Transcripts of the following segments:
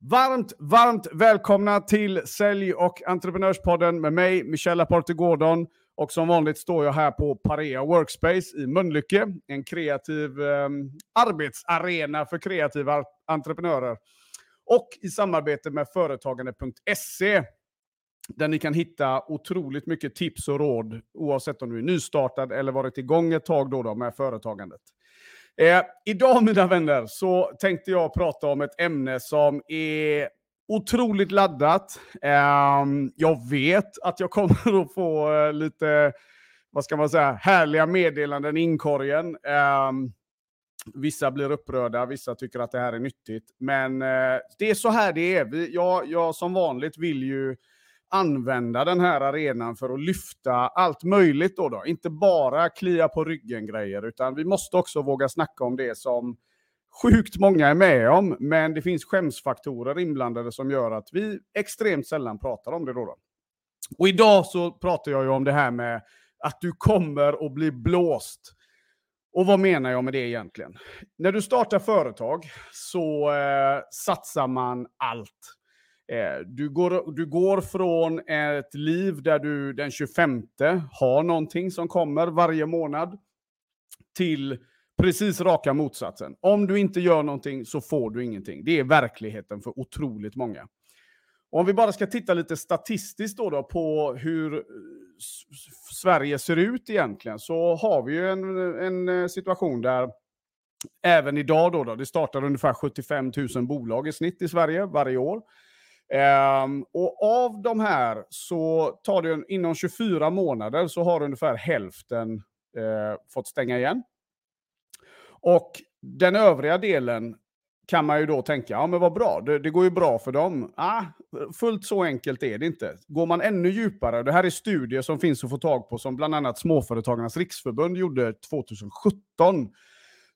Varmt, varmt välkomna till Sälj och entreprenörspodden med mig, Michelle Laporte Gordon. Och som vanligt står jag här på Parea Workspace i Mölnlycke, en kreativ eh, arbetsarena för kreativa entreprenörer. Och i samarbete med företagande.se, där ni kan hitta otroligt mycket tips och råd, oavsett om du är nystartad eller varit igång ett tag då, då med företagandet. Eh, idag mina vänner så tänkte jag prata om ett ämne som är otroligt laddat. Eh, jag vet att jag kommer att få eh, lite, vad ska man säga, härliga meddelanden i inkorgen. Eh, vissa blir upprörda, vissa tycker att det här är nyttigt. Men eh, det är så här det är. Vi, jag, jag som vanligt vill ju använda den här arenan för att lyfta allt möjligt. Då, då. Inte bara klia på ryggen-grejer, utan vi måste också våga snacka om det som sjukt många är med om, men det finns skämsfaktorer inblandade som gör att vi extremt sällan pratar om det. Då, då. Och idag så pratar jag ju om det här med att du kommer att bli blåst. Och vad menar jag med det egentligen? När du startar företag så eh, satsar man allt. Eh, du går, du går från ett liv där du den 25 har någonting som kommer varje månad till precis raka motsatsen. Om du inte gör någonting så får du ingenting. Det är verkligheten för otroligt många. Om vi bara ska titta lite statistiskt då, då på hur eh, Sverige ser ut egentligen så har vi ju en, en eh, situation där även idag då, då det startar ungefär 75 000 bolag i snitt i Sverige varje år. Um, och av de här så tar det inom 24 månader så har ungefär hälften uh, fått stänga igen. Och den övriga delen kan man ju då tänka, ja men vad bra, det, det går ju bra för dem. Ah, fullt så enkelt är det inte. Går man ännu djupare, det här är studier som finns att få tag på som bland annat Småföretagarnas Riksförbund gjorde 2017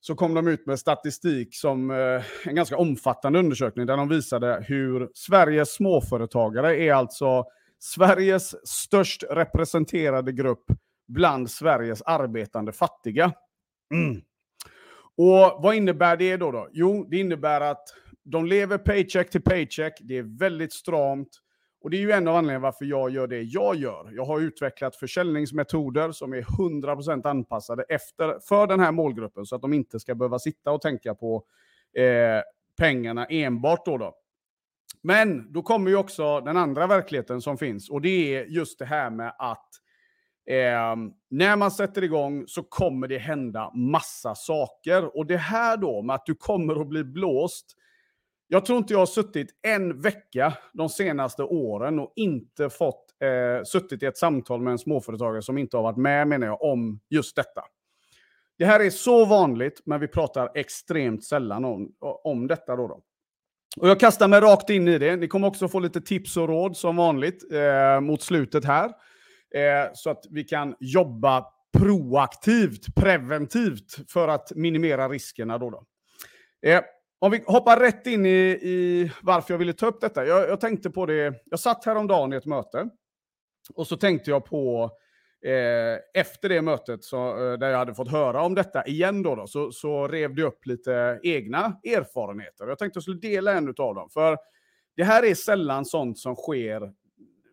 så kom de ut med statistik som eh, en ganska omfattande undersökning där de visade hur Sveriges småföretagare är alltså Sveriges störst representerade grupp bland Sveriges arbetande fattiga. Mm. Och vad innebär det då, då? Jo, det innebär att de lever paycheck till paycheck, det är väldigt stramt, och det är ju en av anledningarna varför jag gör det jag gör. Jag har utvecklat försäljningsmetoder som är 100% anpassade efter, för den här målgruppen så att de inte ska behöva sitta och tänka på eh, pengarna enbart. Då, då Men då kommer ju också den andra verkligheten som finns och det är just det här med att eh, när man sätter igång så kommer det hända massa saker. Och det här då med att du kommer att bli blåst jag tror inte jag har suttit en vecka de senaste åren och inte fått eh, suttit i ett samtal med en småföretagare som inte har varit med, menar jag, om just detta. Det här är så vanligt, men vi pratar extremt sällan om, om detta. Då, då. Och jag kastar mig rakt in i det. Ni kommer också få lite tips och råd som vanligt eh, mot slutet här. Eh, så att vi kan jobba proaktivt, preventivt för att minimera riskerna. Då, då. Eh, om vi hoppar rätt in i, i varför jag ville ta upp detta. Jag, jag, tänkte på det, jag satt häromdagen i ett möte och så tänkte jag på eh, efter det mötet så, eh, där jag hade fått höra om detta igen då, då så, så rev det upp lite egna erfarenheter. Jag tänkte att jag skulle dela en av dem. För det här är sällan sånt som sker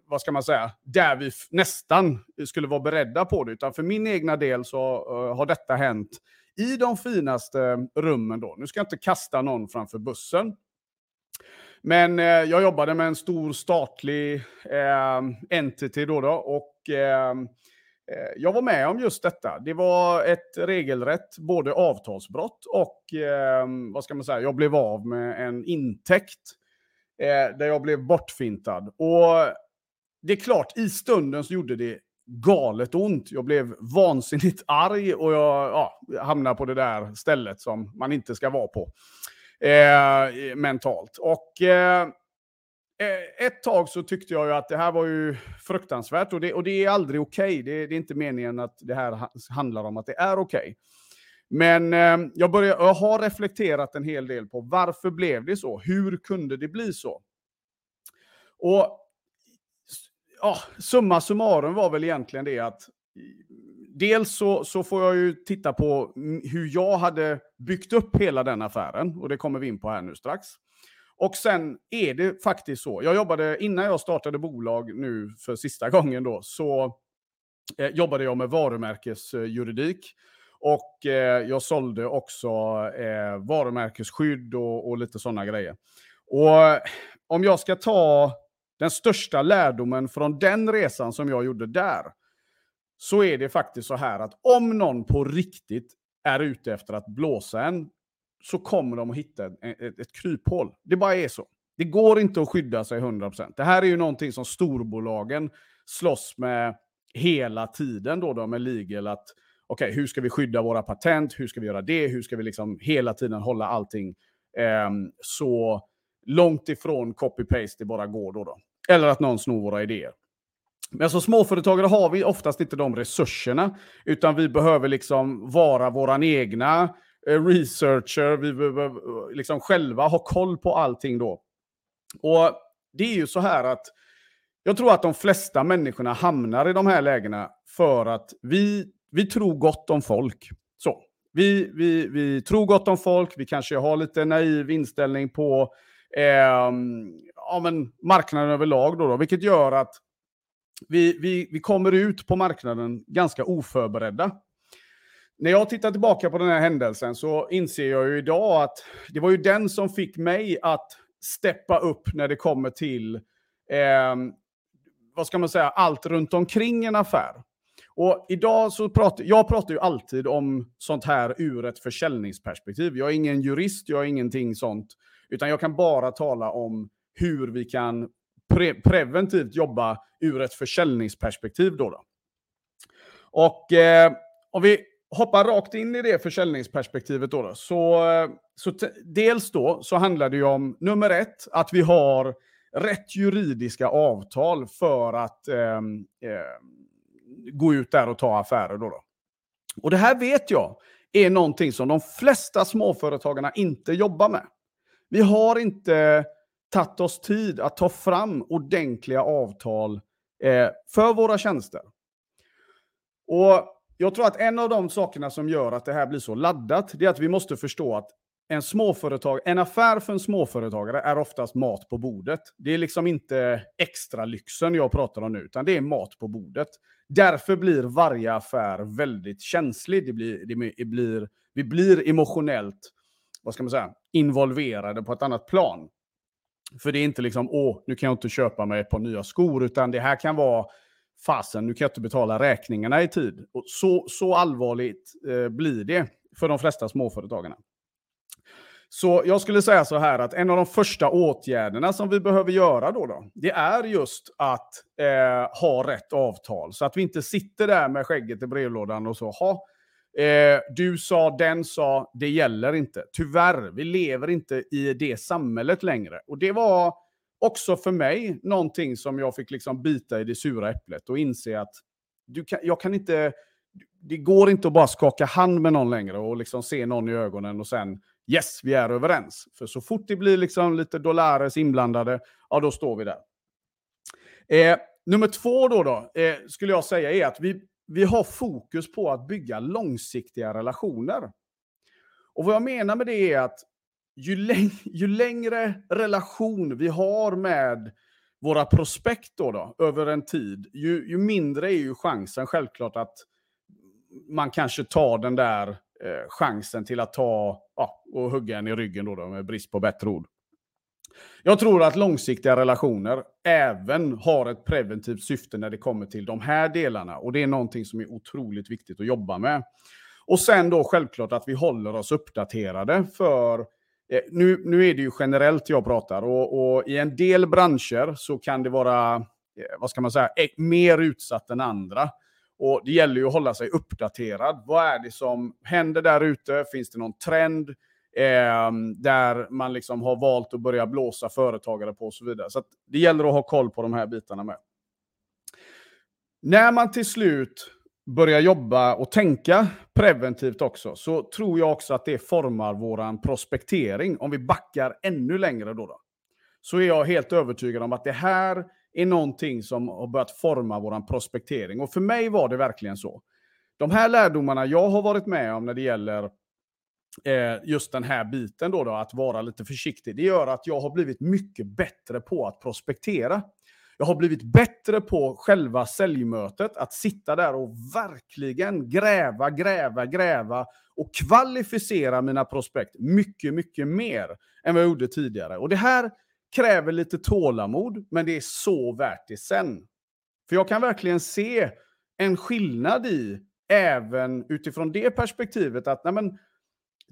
vad ska man säga, där vi nästan skulle vara beredda på det. Utan för min egna del så uh, har detta hänt i de finaste rummen då. Nu ska jag inte kasta någon framför bussen. Men eh, jag jobbade med en stor statlig eh, entity då, då och eh, eh, jag var med om just detta. Det var ett regelrätt både avtalsbrott och eh, vad ska man säga, jag blev av med en intäkt eh, där jag blev bortfintad. Och det är klart, i stunden så gjorde det galet ont. Jag blev vansinnigt arg och jag ja, hamnade på det där stället som man inte ska vara på. Eh, mentalt. Och eh, eh, ett tag så tyckte jag ju att det här var ju fruktansvärt och det, och det är aldrig okej. Okay. Det, det, är inte meningen att det här handlar om att det är okej. Okay. Men eh, jag, börjar, jag har reflekterat en hel del på varför blev det så? Hur kunde det bli så? Och ja, summa summarum var väl egentligen det att dels så, så får jag ju titta på hur jag hade byggt upp hela den affären och det kommer vi in på här nu strax. Och sen är det faktiskt så. Jag jobbade, innan jag startade bolag nu för sista gången då, så eh, jobbade jag med varumärkesjuridik. Och eh, jag sålde också eh, varumärkesskydd och, och lite sådana grejer. Och om jag ska ta den största lärdomen från den resan som jag gjorde där, så är det faktiskt så här att om någon på riktigt är ute efter att blåsa en, så kommer de att hitta ett, ett, ett kryphål. Det bara är så. Det går inte att skydda sig 100%. Det här är ju någonting som storbolagen slåss med hela tiden då, då med legal. Att okej, okay, hur ska vi skydda våra patent? Hur ska vi göra det? Hur ska vi liksom hela tiden hålla allting eh, så långt ifrån copy-paste det bara går då, då? Eller att någon snor våra idéer. Men som småföretagare har vi oftast inte de resurserna, utan vi behöver liksom vara våran egna eh, researcher, vi behöver liksom själva ha koll på allting då. Och det är ju så här att jag tror att de flesta människorna hamnar i de här lägena för att vi, vi tror gott om folk. Så. Vi, vi, vi tror gott om folk, vi kanske har lite naiv inställning på eh, ja, men marknaden överlag, då, då, vilket gör att vi, vi, vi kommer ut på marknaden ganska oförberedda. När jag tittar tillbaka på den här händelsen så inser jag ju idag att det var ju den som fick mig att steppa upp när det kommer till, eh, vad ska man säga, allt runt omkring en affär. Och idag så pratar jag pratar ju alltid om sånt här ur ett försäljningsperspektiv. Jag är ingen jurist, jag är ingenting sånt, utan jag kan bara tala om hur vi kan pre preventivt jobba ur ett försäljningsperspektiv. Då, då. Och eh, om vi hoppar rakt in i det försäljningsperspektivet då, då så, eh, så dels då så handlar det ju om nummer ett, att vi har rätt juridiska avtal för att eh, eh, gå ut där och ta affärer. Då, då Och det här vet jag är någonting som de flesta småföretagarna inte jobbar med. Vi har inte tagit oss tid att ta fram ordentliga avtal eh, för våra tjänster. Och jag tror att en av de sakerna som gör att det här blir så laddat, det är att vi måste förstå att en, småföretag, en affär för en småföretagare är oftast mat på bordet. Det är liksom inte extra lyxen jag pratar om nu, utan det är mat på bordet. Därför blir varje affär väldigt känslig. Det blir, det blir, vi blir emotionellt vad ska man säga, involverade på ett annat plan. För det är inte liksom, åh, nu kan jag inte köpa mig ett par nya skor, utan det här kan vara, fasen, nu kan jag inte betala räkningarna i tid. Och så, så allvarligt eh, blir det för de flesta småföretagarna. Så jag skulle säga så här att en av de första åtgärderna som vi behöver göra då, då det är just att eh, ha rätt avtal. Så att vi inte sitter där med skägget i brevlådan och så, ha, Eh, du sa, den sa, det gäller inte. Tyvärr, vi lever inte i det samhället längre. Och det var också för mig någonting som jag fick liksom bita i det sura äpplet och inse att du kan, jag kan inte, det går inte att bara skaka hand med någon längre och liksom se någon i ögonen och sen yes, vi är överens. För så fort det blir liksom lite dollares inblandade, ja då står vi där. Eh, nummer två då, då eh, skulle jag säga är att vi vi har fokus på att bygga långsiktiga relationer. Och vad jag menar med det är att ju, läng ju längre relation vi har med våra prospekt då, då över en tid, ju, ju, mindre är ju chansen självklart att man kanske tar den där eh, chansen till att ta ja, och hugga en i ryggen då, då med brist på bättre ord. Jag tror att långsiktiga relationer även har ett preventivt syfte när det kommer till de här delarna. Och det är någonting som är otroligt viktigt att jobba med. Och sen då självklart att vi håller oss uppdaterade för eh, nu, nu är det ju generellt jag pratar och, och, i en del branscher så kan det vara, eh, vad ska man säga, eh, mer utsatt än andra. Och det gäller ju att hålla sig uppdaterad. Vad är det som händer där ute? Finns det någon trend? Eh, där man liksom har valt att börja blåsa företagare på och så vidare. Så det gäller att ha koll på de här bitarna med. När man till slut börjar jobba och tänka preventivt också, så tror jag också att det formar våran prospektering. Om vi backar ännu längre då, då, så är jag helt övertygad om att det här är någonting som har börjat forma våran prospektering. Och för mig var det verkligen så. De här lärdomarna jag har varit med om när det gäller Eh, just den här biten då, då, att vara lite försiktig, det gör att jag har blivit mycket bättre på att prospektera. Jag har blivit bättre på själva säljmötet, att sitta där och verkligen gräva, gräva, gräva och kvalificera mina prospekt mycket, mycket mer än vad jag gjorde tidigare. Och det här kräver lite tålamod, men det är så värt det sen. För jag kan verkligen se en skillnad i, även utifrån det perspektivet, att nej men,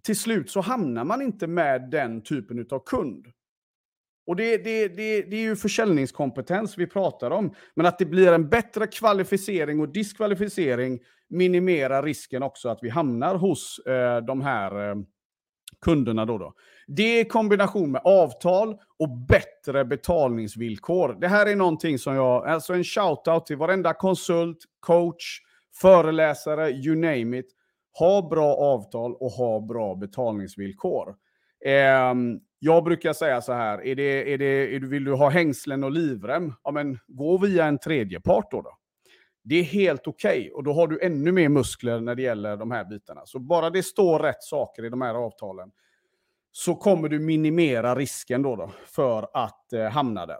till slut så hamnar man inte med den typen av kund. Och det, det, det, det är ju försäljningskompetens vi pratar om. Men att det blir en bättre kvalificering och diskvalificering minimerar risken också att vi hamnar hos eh, de här eh, kunderna. Då, då. Det i kombination med avtal och bättre betalningsvillkor. Det här är någonting som jag, alltså en shout-out till varenda konsult, coach, föreläsare, you name it. Ha bra avtal och ha bra betalningsvillkor. Eh, jag brukar säga så här, är det, är det, är du, vill du ha hängslen och livrem? Ja, men gå via en tredje part då. då. Det är helt okej okay, och då har du ännu mer muskler när det gäller de här bitarna. Så bara det står rätt saker i de här avtalen så kommer du minimera risken då, då för att eh, hamna där.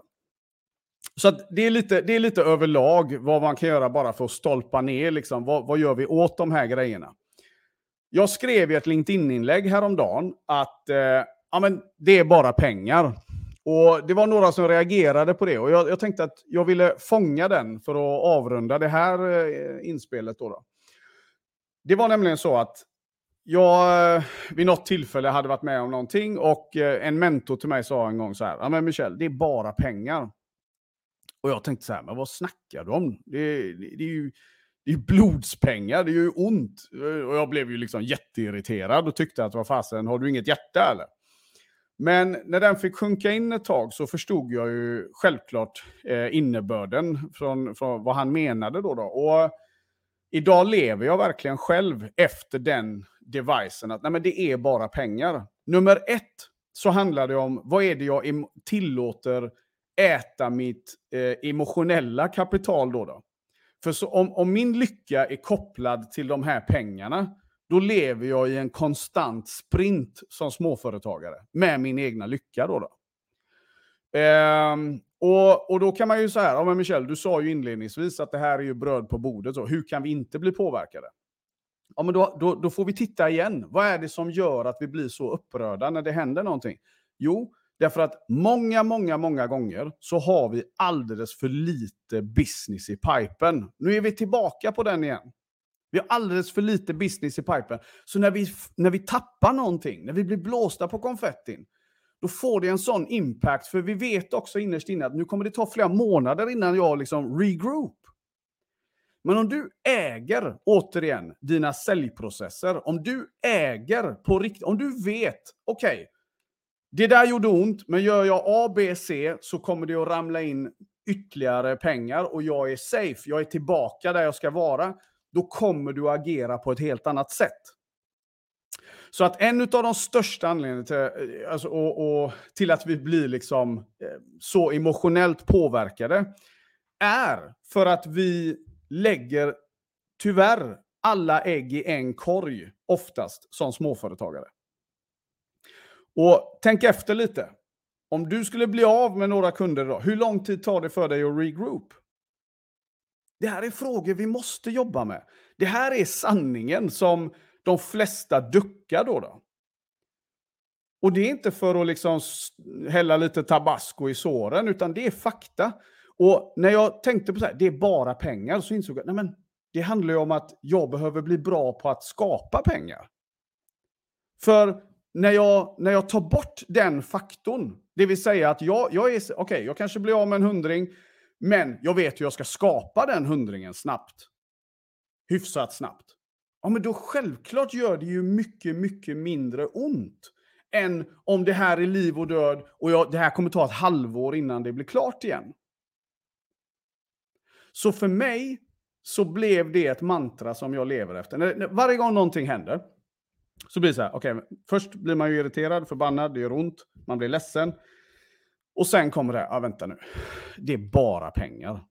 Så det, är lite, det är lite överlag vad man kan göra bara för att stolpa ner. Liksom, vad, vad gör vi åt de här grejerna? Jag skrev i ett LinkedIn-inlägg häromdagen att eh, ja, men det är bara pengar. Och Det var några som reagerade på det och jag, jag tänkte att jag ville fånga den för att avrunda det här eh, inspelet. Då, då Det var nämligen så att jag eh, vid något tillfälle hade varit med om någonting och eh, en mentor till mig sa en gång så här, ja men Michel, det är bara pengar. Och jag tänkte så här, men vad snackar du om? Det, det, det är ju det är blodspengar, det är ju ont. Och jag blev ju liksom jätteirriterad och tyckte att vad fasen, har du inget hjärta eller? Men när den fick sjunka in ett tag så förstod jag ju självklart eh, innebörden från, från vad han menade då. då. Och idag lever jag verkligen själv efter den devicen att nej, men det är bara pengar. Nummer ett så handlar det om vad är det jag tillåter äta mitt eh, emotionella kapital då. då? För så, om, om min lycka är kopplad till de här pengarna, då lever jag i en konstant sprint som småföretagare med min egna lycka. Då, då. Ehm, och, och då kan man ju säga, ja men Michel, du sa ju inledningsvis att det här är ju bröd på bordet, så hur kan vi inte bli påverkade? Ja, men då, då, då får vi titta igen. Vad är det som gör att vi blir så upprörda när det händer någonting? Jo, därför att många, många, många gånger så har vi alldeles för lite business i pipen. Nu är vi tillbaka på den igen. Vi har alldeles för lite business i pipen. Så när vi, när vi tappar någonting, när vi blir blåsta på konfettin, då får det en sån impact. För vi vet också innerst inne att nu kommer det ta flera månader innan jag liksom regroup. Men om du äger, återigen, dina säljprocesser, om du äger på riktigt, om du vet, okej, okay, det där gjorde ont, men gör jag A, B, C så kommer det att ramla in ytterligare pengar och jag är safe, jag är tillbaka där jag ska vara då kommer du att agera på ett helt annat sätt. Så att en av de största anledningarna till, eh, alltså, och, och, till att vi blir liksom, eh, så emotionellt påverkade är för att vi lägger, tyvärr, alla ägg i en korg oftast som småföretagare. Och tänk efter lite. Om du skulle bli av med några kunder idag, hur lång tid tar det för dig att regroup? Det här är frågor vi måste jobba med. Det här är sanningen som de flesta duckar då. då. Och det är inte för att liksom hälla lite tabasco i såren, utan det är fakta. Och när jag tänkte på så här, det är bara pengar, så insåg jag att det handlar ju om att jag behöver bli bra på att skapa pengar. För när jag, när jag tar bort den faktorn, det vill säga att jag, jag är, okay, jag kanske blir av med en hundring, men jag vet hur jag ska skapa den hundringen snabbt. Hyfsat snabbt. Ja, men då självklart gör det ju mycket, mycket mindre ont än om det här är liv och död och jag, det här kommer ta ett halvår innan det blir klart igen. Så för mig så blev det ett mantra som jag lever efter. När, varje gång någonting händer så blir det så här, okej, okay, först blir man ju irriterad, förbannad, det gör ont, man blir ledsen. Och sen kommer det, ja vänta nu, det är bara pengar.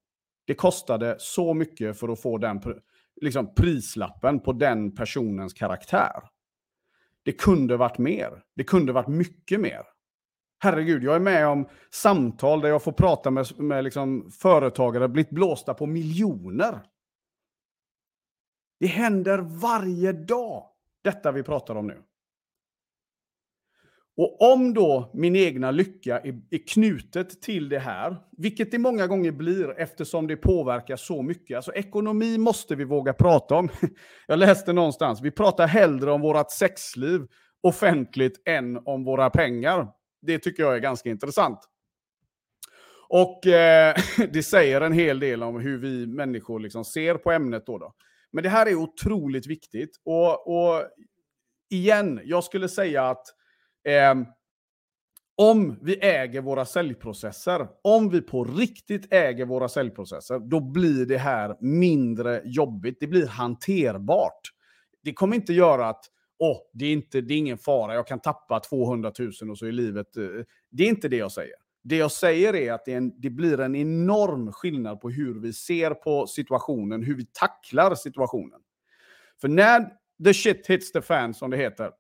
Det kostade så mycket för att få den liksom, prislappen på den personens karaktär. det kunde varit mer. Det kunde varit mycket mer. Herregud, jag är med om samtal där jag får prata med, med liksom företagare, blivit blåsta på miljoner. Det händer varje dag, detta vi pratar om nu. Och om då min egna lycka är, är, knutet till det här, vilket det många gånger blir eftersom det påverkar så mycket. Alltså ekonomi måste vi våga prata om. Jag läste någonstans, vi pratar hellre om vårt sexliv offentligt än om våra pengar. Det tycker jag är ganska intressant. Och eh, det säger en hel del om hur vi människor liksom ser på ämnet. Då, då. Men det här är otroligt viktigt. Och, och igen, jag skulle säga att eh, om vi äger våra säljprocesser, om vi på riktigt äger våra säljprocesser, då blir det här mindre jobbigt. Det blir hanterbart. Det kommer inte göra att oh, det, är inte, det är ingen fara, jag kan tappa 200 000 och så är livet... Eh, det är inte det jag säger. Det jag säger är att det, är en, det, blir en enorm skillnad på hur vi ser på situationen, hur vi tacklar situationen. För när the shit hits the fan, som det heter,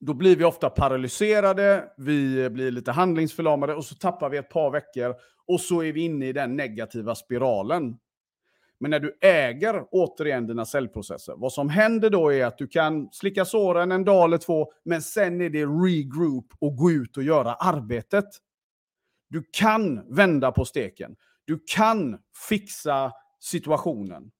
då blir vi ofta paralyserade, vi blir lite handlingsförlamade och så tappar vi ett par veckor och så är vi inne i den negativa spiralen. Men när du äger återigen dina cellprocesser, vad som händer då är att du kan slicka såren en dag eller två, men sen är det regroup och gå ut och göra arbetet. Du kan vända på steken. Du kan fixa situationen.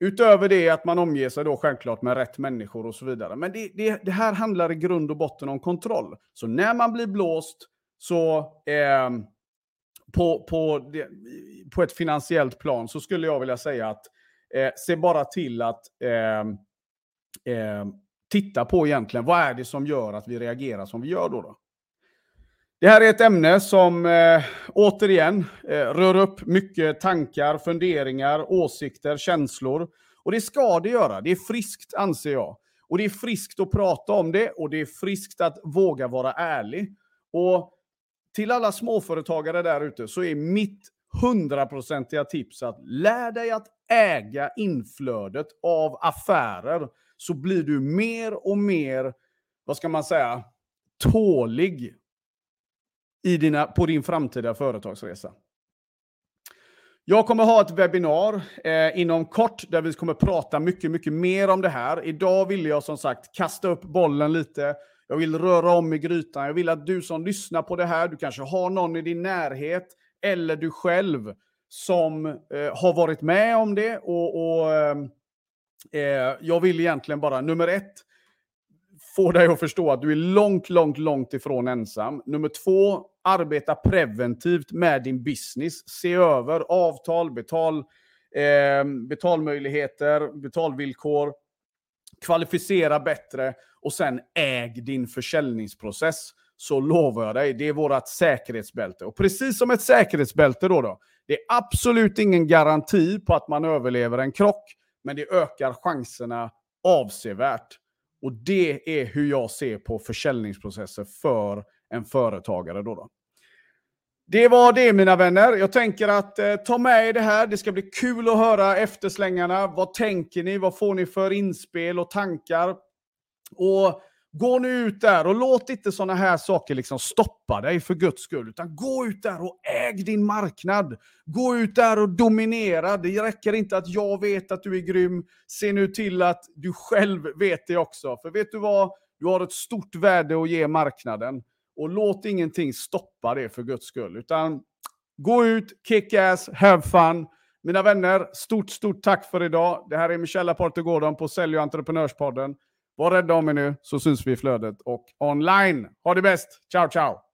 Utöver det att man omger sig då självklart med rätt människor och så vidare. Men det, det, det här handlar i grund och botten om kontroll. Så när man blir blåst så eh, på, på, på ett finansiellt plan så skulle jag vilja säga att eh, se bara till att eh, eh, titta på egentligen vad är det som gör att vi reagerar som vi gör då. då? Det här är ett ämne som eh, återigen eh, rör upp mycket tankar, funderingar, åsikter, känslor. Och det ska det göra. Det är friskt anser jag. Och det är friskt att prata om det och det är friskt att våga vara ärlig. Och till alla småföretagare där ute så är mitt hundraprocentiga tips att lär dig att äga inflödet av affärer så blir du mer och mer, vad ska man säga, tålig i dina, på din framtida företagsresa. Jag kommer ha ett webbinar eh, inom kort där vi kommer prata mycket, mycket mer om det här. Idag vill jag som sagt kasta upp bollen lite. Jag vill röra om i grytan. Jag vill att du som lyssnar på det här, du kanske har någon i din närhet eller du själv som eh, har varit med om det. Och, och eh, eh Jag vill egentligen bara, nummer ett, få dig att förstå att du är långt, långt, långt ifrån ensam. Nummer två, arbeta preventivt med din business. Se över avtal, betal, eh, betalmöjligheter, betalvillkor. Kvalificera bättre och sen äg din försäljningsprocess. Så lovar jag dig, det är vårt säkerhetsbälte. Och precis som ett säkerhetsbälte då, då det är absolut ingen garanti på att man överlever en krock, men det ökar chanserna avsevärt. Och det är hur jag ser på försäljningsprocesser för en företagare. Då, då. Det var det mina vänner. Jag tänker att eh, ta med er det här. Det ska bli kul att höra efterslängarna. Vad tänker ni? Vad får ni för inspel och tankar? Och gå nu ut där och låt inte sådana här saker liksom stoppa dig för guds skull. Utan gå ut där och äg din marknad. Gå ut där och dominera. Det räcker inte att jag vet att du är grym. Se nu till att du själv vet det också. För vet du vad? Du har ett stort värde att ge marknaden. Och låt ingenting stoppa det för guds skull. Utan gå ut, kick ass, have fun. Mina vänner, stort, stort tack för idag. Det här är Michelle Aporte Gordon på Sälj och entreprenörspodden. Var rädda om er nu så syns vi i flödet och online. Ha det bäst. Ciao, ciao!